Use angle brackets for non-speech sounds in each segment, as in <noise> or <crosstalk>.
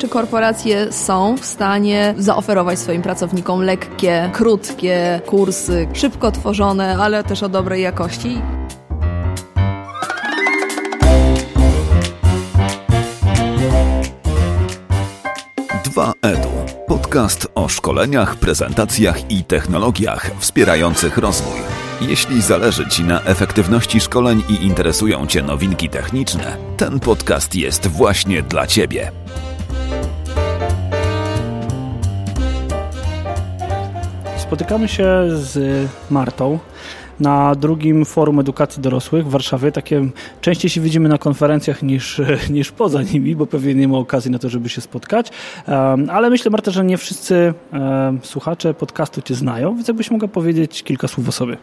czy korporacje są w stanie zaoferować swoim pracownikom lekkie, krótkie kursy, szybko tworzone, ale też o dobrej jakości. Dwa Edu. Podcast o szkoleniach, prezentacjach i technologiach wspierających rozwój. Jeśli zależy Ci na efektywności szkoleń i interesują Cię nowinki techniczne, ten podcast jest właśnie dla Ciebie. Spotykamy się z Martą na drugim forum edukacji dorosłych w Warszawie. Takie częściej się widzimy na konferencjach niż, <laughs> niż poza nimi, bo pewnie nie ma okazji na to, żeby się spotkać. Ale myślę, Marta, że nie wszyscy słuchacze podcastu Cię znają, więc jakbyś mogła powiedzieć kilka słów o sobie.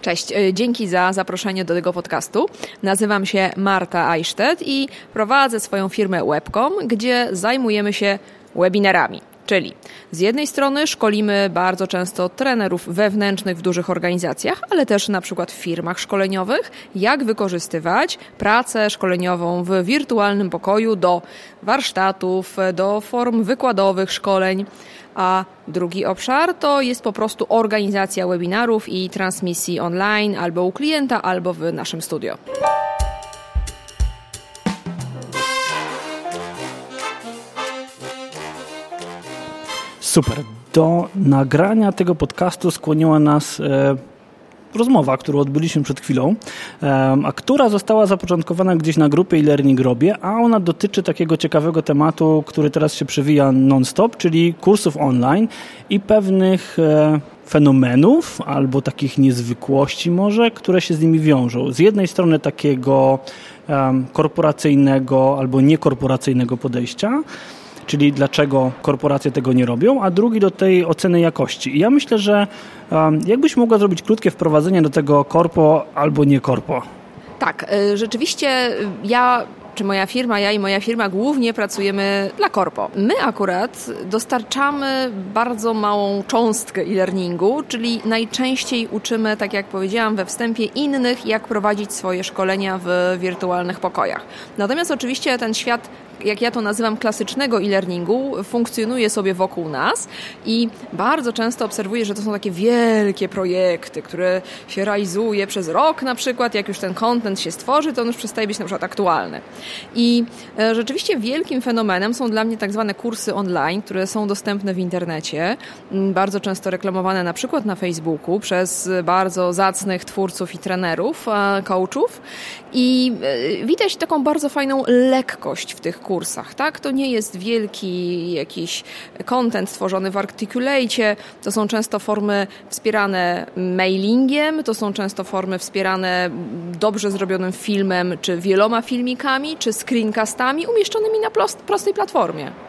Cześć, e, dzięki za zaproszenie do tego podcastu. Nazywam się Marta Eichstätt i prowadzę swoją firmę Webcom, gdzie zajmujemy się webinarami. Czyli z jednej strony szkolimy bardzo często trenerów wewnętrznych w dużych organizacjach, ale też na przykład w firmach szkoleniowych, jak wykorzystywać pracę szkoleniową w wirtualnym pokoju do warsztatów, do form wykładowych, szkoleń. A drugi obszar to jest po prostu organizacja webinarów i transmisji online albo u klienta, albo w naszym studio. Super. Do nagrania tego podcastu skłoniła nas e, rozmowa, którą odbyliśmy przed chwilą, e, a która została zapoczątkowana gdzieś na grupie e-learning Robie, a ona dotyczy takiego ciekawego tematu, który teraz się przewija non-stop, czyli kursów online i pewnych e, fenomenów albo takich niezwykłości może, które się z nimi wiążą. Z jednej strony takiego korporacyjnego albo niekorporacyjnego podejścia, czyli dlaczego korporacje tego nie robią, a drugi do tej oceny jakości. I ja myślę, że jakbyś mogła zrobić krótkie wprowadzenie do tego korpo albo nie korpo? Tak, y, rzeczywiście y, ja czy moja firma, ja i moja firma głównie pracujemy dla korpo. My akurat dostarczamy bardzo małą cząstkę e-learningu, czyli najczęściej uczymy, tak jak powiedziałam we wstępie, innych, jak prowadzić swoje szkolenia w wirtualnych pokojach. Natomiast oczywiście ten świat jak ja to nazywam, klasycznego e-learningu funkcjonuje sobie wokół nas i bardzo często obserwuję, że to są takie wielkie projekty, które się realizuje przez rok na przykład. Jak już ten content się stworzy, to on już przestaje być na przykład aktualny. I e, rzeczywiście wielkim fenomenem są dla mnie tak zwane kursy online, które są dostępne w internecie, bardzo często reklamowane na przykład na Facebooku przez bardzo zacnych twórców i trenerów, coachów i e, widać taką bardzo fajną lekkość w tych kursach, tak? To nie jest wielki jakiś content stworzony w Articulate, to są często formy wspierane mailingiem, to są często formy wspierane dobrze zrobionym filmem, czy wieloma filmikami, czy screencastami umieszczonymi na prostej platformie.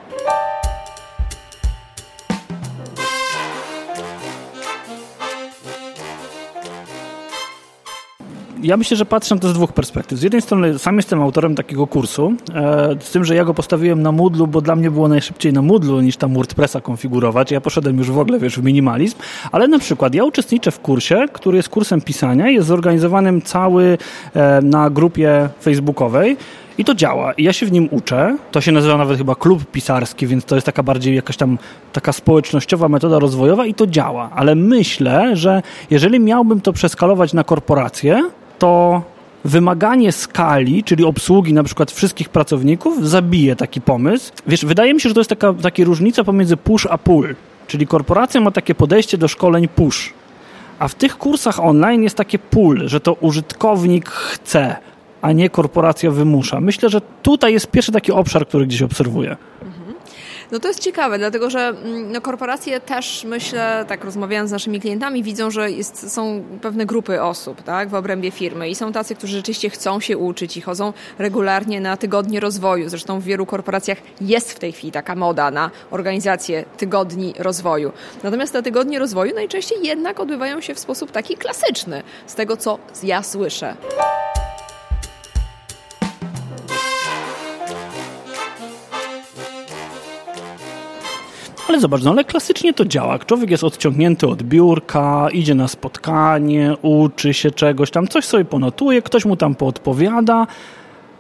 Ja myślę, że patrzę na to z dwóch perspektyw. Z jednej strony sam jestem autorem takiego kursu, e, z tym, że ja go postawiłem na Moodlu, bo dla mnie było najszybciej na Moodlu niż tam WordPressa konfigurować. Ja poszedłem już w ogóle, wiesz, w minimalizm, ale na przykład ja uczestniczę w kursie, który jest kursem pisania, jest zorganizowanym cały e, na grupie facebookowej. I to działa. I ja się w nim uczę. To się nazywa nawet chyba klub pisarski, więc to jest taka bardziej jakaś tam taka społecznościowa metoda rozwojowa i to działa. Ale myślę, że jeżeli miałbym to przeskalować na korporację, to wymaganie skali, czyli obsługi na przykład wszystkich pracowników, zabije taki pomysł. Wiesz, wydaje mi się, że to jest taka, taka różnica pomiędzy push a pull. Czyli korporacja ma takie podejście do szkoleń push. A w tych kursach online jest takie pull, że to użytkownik chce, a nie korporacja wymusza. Myślę, że tutaj jest pierwszy taki obszar, który gdzieś obserwuję. No to jest ciekawe, dlatego że mm, no, korporacje też, myślę, tak rozmawiając z naszymi klientami, widzą, że jest, są pewne grupy osób tak, w obrębie firmy i są tacy, którzy rzeczywiście chcą się uczyć i chodzą regularnie na tygodnie rozwoju. Zresztą w wielu korporacjach jest w tej chwili taka moda na organizację tygodni rozwoju. Natomiast te tygodnie rozwoju najczęściej jednak odbywają się w sposób taki klasyczny, z tego co ja słyszę. Ale zobacz, no ale klasycznie to działa. Człowiek jest odciągnięty od biurka, idzie na spotkanie, uczy się czegoś tam, coś sobie ponotuje, ktoś mu tam poodpowiada,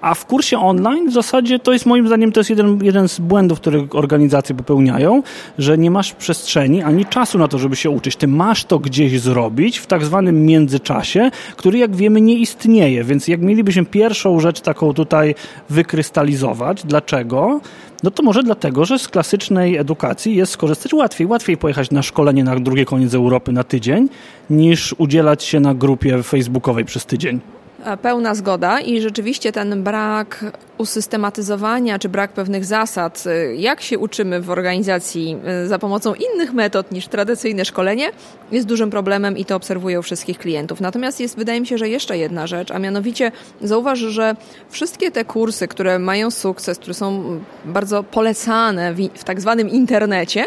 A w kursie online w zasadzie to jest moim zdaniem to jest jeden, jeden z błędów, które organizacje popełniają, że nie masz przestrzeni ani czasu na to, żeby się uczyć. Ty masz to gdzieś zrobić w tak zwanym międzyczasie, który jak wiemy nie istnieje. Więc jak mielibyśmy pierwszą rzecz taką tutaj wykrystalizować, dlaczego? No to może dlatego, że z klasycznej edukacji jest skorzystać łatwiej. Łatwiej pojechać na szkolenie na drugi koniec Europy na tydzień, niż udzielać się na grupie facebookowej przez tydzień. Pełna zgoda i rzeczywiście ten brak usystematyzowania czy brak pewnych zasad, y, jak się uczymy w organizacji y, za pomocą innych metod niż tradycyjne szkolenie, jest dużym problemem i to obserwuję u wszystkich klientów. Natomiast jest, wydaje mi się, że jeszcze jedna rzecz, a mianowicie zauważ, że wszystkie te kursy, które mają sukces, które są bardzo polecane w, w tak zwanym internecie,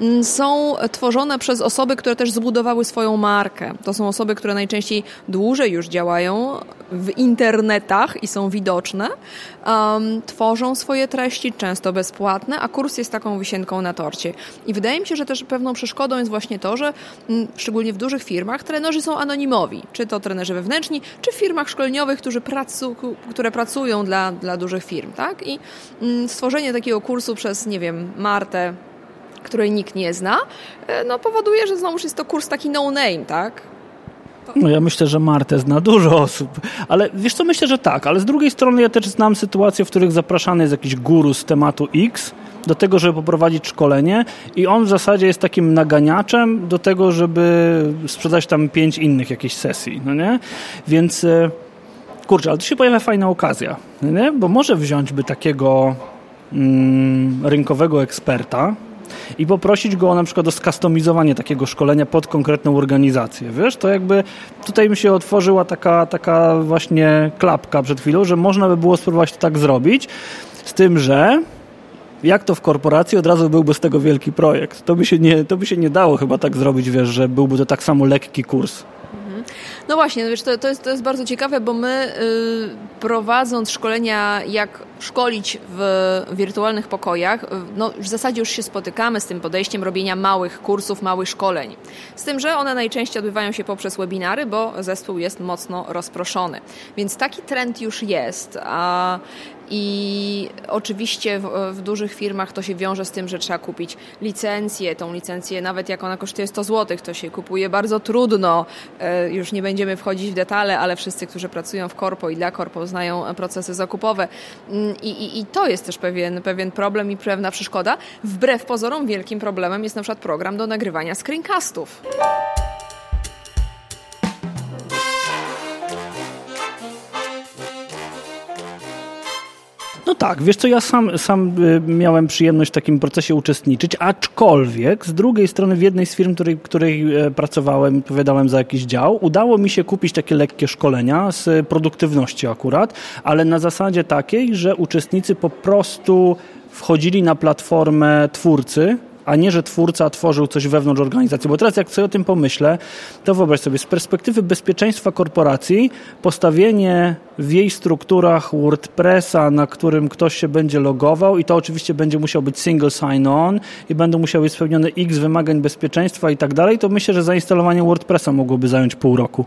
mm, są tworzone przez osoby, które też zbudowały swoją markę. To są osoby, które najczęściej dłużej już działają w internetach i są widoczne um, tworzą swoje treści, często bezpłatne, a kurs jest taką wisienką na torcie. I wydaje mi się, że też pewną przeszkodą jest właśnie to, że m, mm, szczególnie w dużych firmach trenerzy są anonimowi. Czy to trenerzy wewnętrzni, czy w firmach szkoleniowych, którzy pracu, które pracują dla, dla dużych firm. Tak? I m, mm, stworzenie takiego kursu przez, nie wiem, Martę, której nikt nie zna, e, no powoduje, że znowuż jest to kurs taki no name, tak? No ja myślę, że Martę zna dużo osób, ale wiesz co, myślę, że tak, ale z drugiej strony ja też znam sytuacje, w których zapraszany jest jakiś guru z tematu X do tego, żeby poprowadzić szkolenie i on w zasadzie jest takim naganiaczem do tego, żeby sprzedać tam pięć innych jakichś sesji, no nie? Więc e, kurczę, ale tu się pojawia fajna okazja, no nie? Bo może wziąć by takiego mm, rynkowego eksperta, i poprosić go o na przykład o skustomizowanie takiego szkolenia pod konkretną organizację. Wiesz, to jakby tutaj mi się otworzyła taka, taka właśnie klapka przed chwilą, że można by było spróbować to tak zrobić, z tym, że jak to w korporacji, od razu byłby z tego wielki projekt. To by się nie, to by się nie dało chyba tak zrobić, wiesz, że byłby to tak samo lekki kurs. No właśnie, no wiesz, to, to, jest, to jest bardzo ciekawe, bo my y, prowadząc szkolenia, jak szkolić w wirtualnych pokojach, no w zasadzie już się spotykamy z tym podejściem robienia małych kursów, małych szkoleń. Z tym, że one najczęściej odbywają się poprzez webinary, bo zespół jest mocno rozproszony. Więc taki trend już jest. A i oczywiście w, w, dużych firmach to się wiąże z tym, że trzeba kupić licencję. Tą licencję, nawet jak ona kosztuje 100 zł, to się kupuje bardzo trudno. E, już nie będziemy wchodzić w detale, ale wszyscy, którzy pracują w korpo i dla korpo znają procesy zakupowe. I, i, i to jest też pewien, pewien problem i pewna przeszkoda. Wbrew pozorom wielkim problemem jest na przykład program do nagrywania screencastów. No tak, wiesz co, ja sam, sam y, miałem przyjemność w takim procesie uczestniczyć, aczkolwiek z drugiej strony w jednej z firm, której, której e, pracowałem, odpowiadałem za jakiś dział, udało mi się kupić takie lekkie szkolenia z produktywności akurat, ale na zasadzie takiej, że uczestnicy po prostu wchodzili na platformę twórcy, a nie, że twórca tworzył coś wewnątrz organizacji. Bo teraz jak sobie o tym pomyślę, to wyobraź sobie, z perspektywy bezpieczeństwa korporacji, postawienie w jej strukturach WordPressa, na którym ktoś się będzie logował i to oczywiście będzie musiał być single sign-on i będą musiały być spełnione x wymagań bezpieczeństwa i tak dalej, to myślę, że zainstalowanie WordPressa mogłoby zająć pół roku.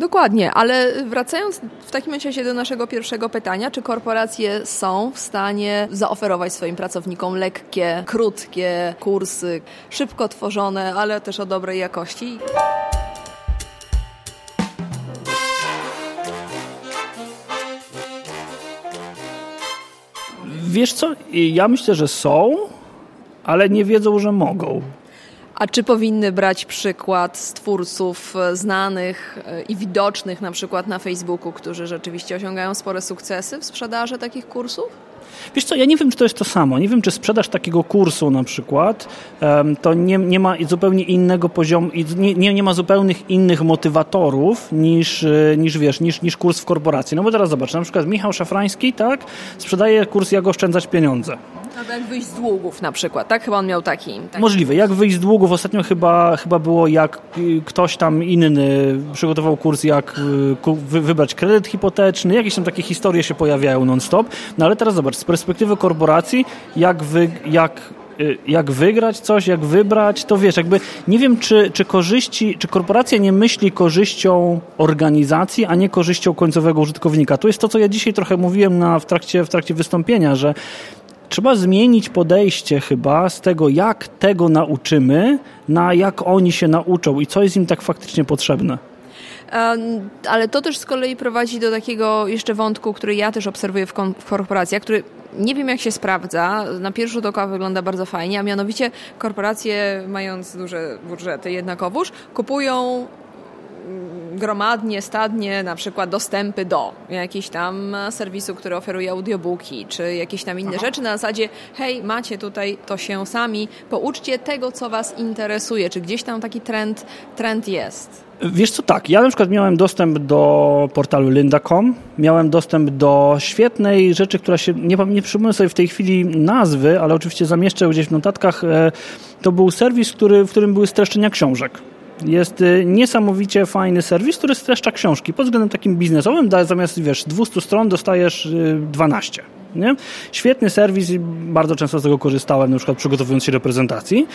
Dokładnie, ale wracając w takim razie do naszego pierwszego pytania, czy korporacje są w stanie zaoferować swoim pracownikom lekkie, krótkie kursy, szybko tworzone, ale też o dobrej jakości? Wiesz co, ja myślę, że są, ale nie wiedzą, że mogą. A czy powinny brać przykład z twórców e, znanych e, i widocznych na przykład na Facebooku, którzy rzeczywiście osiągają spore sukcesy w sprzedaży takich kursów? Wiesz co, ja nie wiem, czy to jest to samo. Nie wiem, czy sprzedaż takiego kursu na przykład to nie, nie ma zupełnie innego poziomu, nie, nie, nie ma zupełnych innych motywatorów niż, e, niż wiesz, niż, niż kurs w korporacji. No bo teraz zobacz, na przykład Michał Szafrański, tak, sprzedaje kurs jak oszczędzać pieniądze. Jak wyjść z długów na przykład, tak? Chyba on miał taki. taki. Możliwe. Jak wyjść z długów? Ostatnio chyba, chyba było jak y, ktoś tam inny przygotował kurs, jak y, wybrać kredyt hipoteczny. Jakieś tam takie historie się pojawiają non-stop. No ale teraz zobacz, z perspektywy korporacji, jak, wy, jak y, jak wygrać coś, jak wybrać, to wiesz, jakby nie wiem, czy, czy korzyści, czy korporacja nie myśli korzyścią organizacji, a nie korzyścią końcowego użytkownika. To jest to, co ja dzisiaj trochę mówiłem na, w, trakcie, w trakcie wystąpienia, że trzeba zmienić podejście chyba z tego, jak tego nauczymy, na jak oni się nauczą i co jest im tak faktycznie potrzebne. Ale to też z kolei prowadzi do takiego jeszcze wątku, który ja też obserwuję w, korporacjach, który nie wiem jak się sprawdza. Na pierwszy rzut oka wygląda bardzo fajnie, a mianowicie korporacje mając duże budżety jednakowoż kupują gromadnie, stadnie na przykład dostępy do jakiejś tam serwisu, który oferuje audiobooki, czy jakieś tam inne Aha. rzeczy na zasadzie hej, macie tutaj to się sami, pouczcie tego, co was interesuje, czy gdzieś tam taki trend, trend jest. Wiesz co, tak, ja na przykład miałem dostęp do portalu lynda.com, miałem dostęp do świetnej rzeczy, która się, nie, nie przypomnę sobie w tej chwili nazwy, ale oczywiście zamieszczę gdzieś w notatkach, e, to był serwis, który, w którym były streszczenia książek. Jest y, niesamowicie fajny serwis, który streszcza książki pod względem takim biznesowym. Zamiast wiesz, 200 stron dostajesz 12. Y, nie? Świetny serwis i bardzo często z tego korzystałem, na przykład przygotowując się do prezentacji.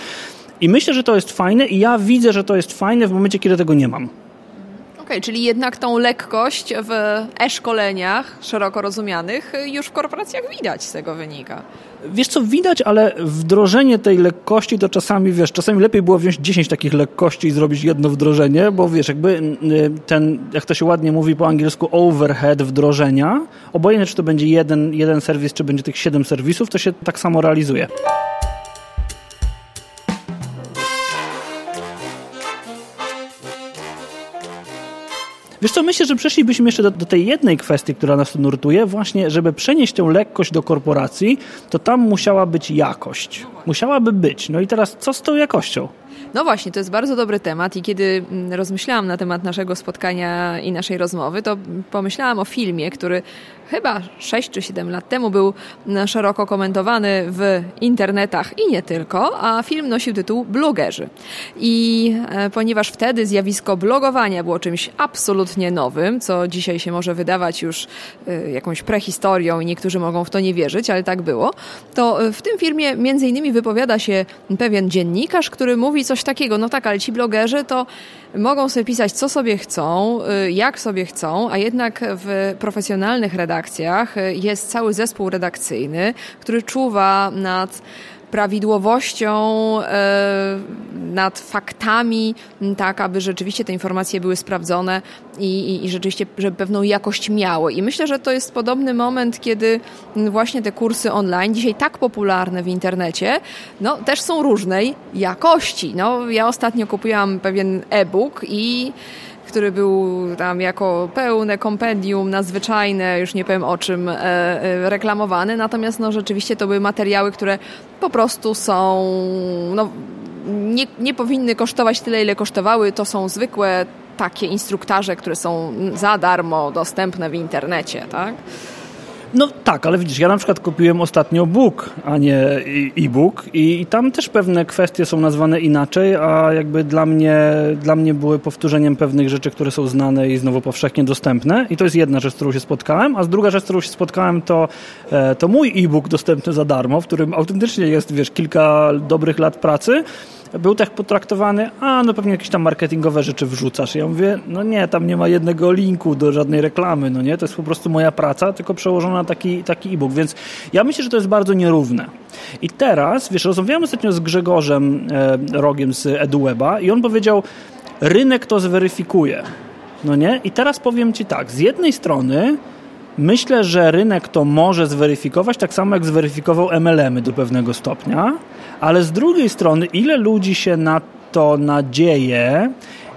I myślę, że to jest fajne i ja widzę, że to jest fajne w momencie, kiedy tego nie mam. Okej, okay, czyli jednak tą lekkość w e-szkoleniach szeroko rozumianych już w korporacjach widać z tego wynika. Wiesz co, widać, ale wdrożenie tej lekkości to czasami, wiesz, czasami lepiej było wziąć 10 takich lekkości i zrobić jedno wdrożenie, bo wiesz, jakby ten, jak to się ładnie mówi po angielsku, overhead wdrożenia, obojętnie czy to będzie jeden, jeden serwis, czy będzie tych 7 serwisów, to się tak samo realizuje. Wiesz co, myślę, że przeszlibyśmy jeszcze do, do, tej jednej kwestii, która nas tu nurtuje, właśnie, żeby przenieść tę lekkość do korporacji, to tam musiała być jakość. Musiałaby być. No i teraz co z tą jakością? No właśnie, to jest bardzo dobry temat i kiedy mm, rozmyślałam na temat naszego spotkania i naszej rozmowy, to pomyślałam o filmie, który chyba 6 czy 7 lat temu był szeroko komentowany w internetach i nie tylko, a film nosił tytuł Blogerzy. I e, ponieważ wtedy zjawisko blogowania było czymś absolutnie nowym, co dzisiaj się może wydawać już e, jakąś prehistorią i niektórzy mogą w to nie wierzyć, ale tak było, to w tym filmie między innymi wypowiada się pewien dziennikarz, który mówi coś takiego, no tak, ale ci blogerzy to mogą sobie pisać co sobie chcą, jak sobie chcą, a jednak w profesjonalnych redakcjach y, jest cały zespół redakcyjny, który czuwa nad prawidłowością, e, nad faktami, tak aby rzeczywiście te informacje były sprawdzone i, i, i rzeczywiście, żeby pewną jakość miały. I myślę, że to jest podobny moment, kiedy właśnie te kursy online, dzisiaj tak popularne w internecie, no też są różnej jakości. No, ja ostatnio kupiłam pewien e-book i który był tam jako pełne kompendium, nadzwyczajne, już nie powiem o czym, e, e, reklamowany. Natomiast no, rzeczywiście to były materiały, które po prostu są, no, nie, nie powinny kosztować tyle, ile kosztowały. To są zwykłe takie instruktaże, które są za darmo dostępne w internecie, tak? No tak, ale widzisz, ja na przykład kupiłem ostatnio book, a nie e-book i tam też pewne kwestie są nazwane inaczej, a jakby dla mnie, dla mnie były powtórzeniem pewnych rzeczy, które są znane i znowu powszechnie dostępne. I to jest jedna rzecz, z którą się spotkałem, a z druga rzecz, z którą się spotkałem to, e, to mój e-book dostępny za darmo, w którym autentycznie jest, wiesz, kilka dobrych lat pracy, był tak potraktowany, a no pewnie jakieś tam marketingowe rzeczy wrzucasz. Ja mówię, no nie, tam nie ma jednego linku do żadnej reklamy, no nie, to jest po prostu moja praca, tylko przełożona na taki, taki e-book, więc ja myślę, że to jest bardzo nierówne. I teraz, wiesz, rozmawiałem ostatnio z Grzegorzem e, Rogiem z EduWeba i on powiedział, rynek to zweryfikuje, no nie? I teraz powiem Ci tak, z jednej strony Myślę, że rynek to może zweryfikować, tak samo jak zweryfikował MLM-y do pewnego stopnia, ale z drugiej strony, ile ludzi się na to nadzieje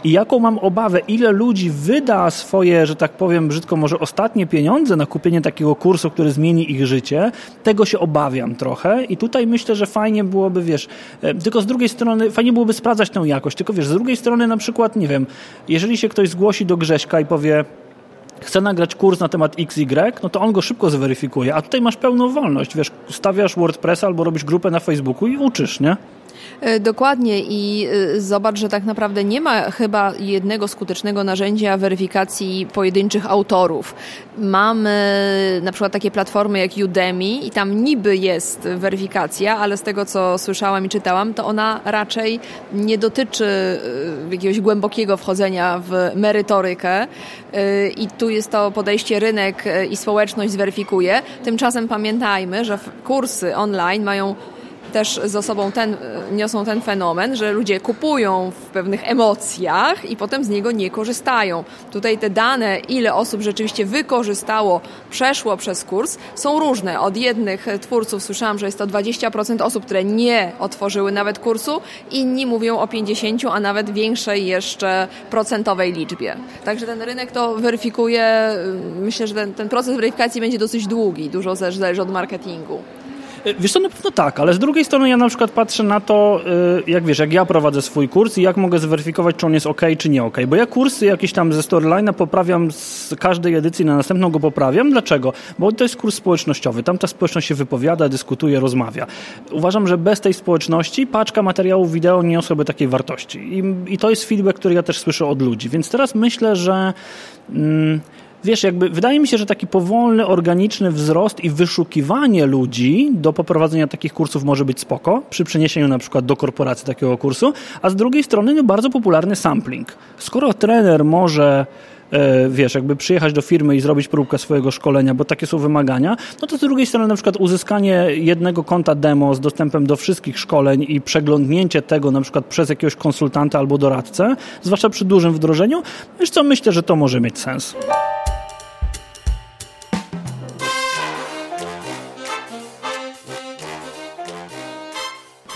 i jaką mam obawę, ile ludzi wyda swoje, że tak powiem brzydko, może ostatnie pieniądze na kupienie takiego kursu, który zmieni ich życie, tego się obawiam trochę i tutaj myślę, że fajnie byłoby, wiesz, e, tylko z drugiej strony fajnie byłoby sprawdzać tę jakość, tylko wiesz, z drugiej strony na przykład, nie wiem, jeżeli się ktoś zgłosi do Grześka i powie, chce nagrać kurs na temat XY, no to on go szybko zweryfikuje, a tutaj masz pełną wolność, wiesz, stawiasz WordPressa albo robisz grupę na Facebooku i uczysz, nie? E, dokładnie i e, zobacz, że tak naprawdę nie ma chyba jednego skutecznego narzędzia weryfikacji pojedynczych autorów. Mamy na przykład takie platformy jak Udemy i tam niby jest weryfikacja, ale z tego co słyszałam i czytałam, to ona raczej nie dotyczy e, jakiegoś głębokiego wchodzenia w merytorykę i tu jest to podejście rynek i społeczność zweryfikuje. Tymczasem pamiętajmy, że kursy online mają też ze sobą ten, niosą ten fenomen, że ludzie kupują w pewnych emocjach i potem z niego nie korzystają. Tutaj te dane, ile osób rzeczywiście wykorzystało, przeszło przez kurs, są różne. Od jednych twórców słyszałam, że jest to 20% osób, które nie otworzyły nawet kursu, inni mówią o 50, a nawet większej jeszcze procentowej liczbie. Także ten rynek to weryfikuje. Myślę, że ten, ten proces weryfikacji będzie dosyć długi, dużo zależy od marketingu. E, wiesz co, na pewno tak, ale z drugiej strony ja na przykład patrzę na to, e, jak wiesz, jak ja prowadzę swój kurs i jak mogę zweryfikować, czy on jest ok, czy nie ok. Bo ja kursy jakieś tam ze storyline'a poprawiam z każdej edycji na następną go poprawiam. Dlaczego? Bo to jest kurs społecznościowy. Tam ta społeczność się wypowiada, dyskutuje, rozmawia. Uważam, że bez tej społeczności paczka materiałów wideo nie niosłaby takiej wartości. I, I, to jest feedback, który ja też słyszę od ludzi. Więc teraz myślę, że... Mm, wiesz, jakby wydaje mi się, że taki powolny, organiczny wzrost i wyszukiwanie ludzi do poprowadzenia takich kursów może być spoko, przy przeniesieniu na przykład do korporacji takiego kursu, a z drugiej strony no, bardzo popularny sampling. Skoro trener może wiesz, jakby przyjechać do firmy i zrobić próbkę swojego szkolenia, bo takie są wymagania, no to z drugiej strony na przykład uzyskanie jednego konta demo z dostępem do wszystkich szkoleń i przeglądnięcie tego na przykład przez jakiegoś konsultanta albo doradcę, zwłaszcza przy dużym wdrożeniu, wiesz co, myślę, że to może mieć sens.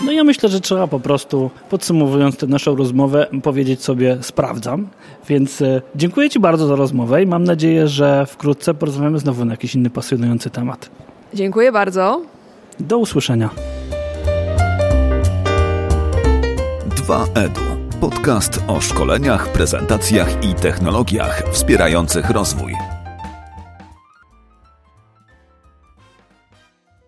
No ja myślę, że trzeba po prostu, podsumowując tę naszą rozmowę, powiedzieć sobie sprawdzam. Więc e, dziękuję Ci bardzo za rozmowę i mam nadzieję, że wkrótce porozmawiamy znowu na jakiś inny pasjonujący temat. Dziękuję bardzo. Do usłyszenia. 2EDU. Podcast o szkoleniach, prezentacjach i technologiach wspierających rozwój.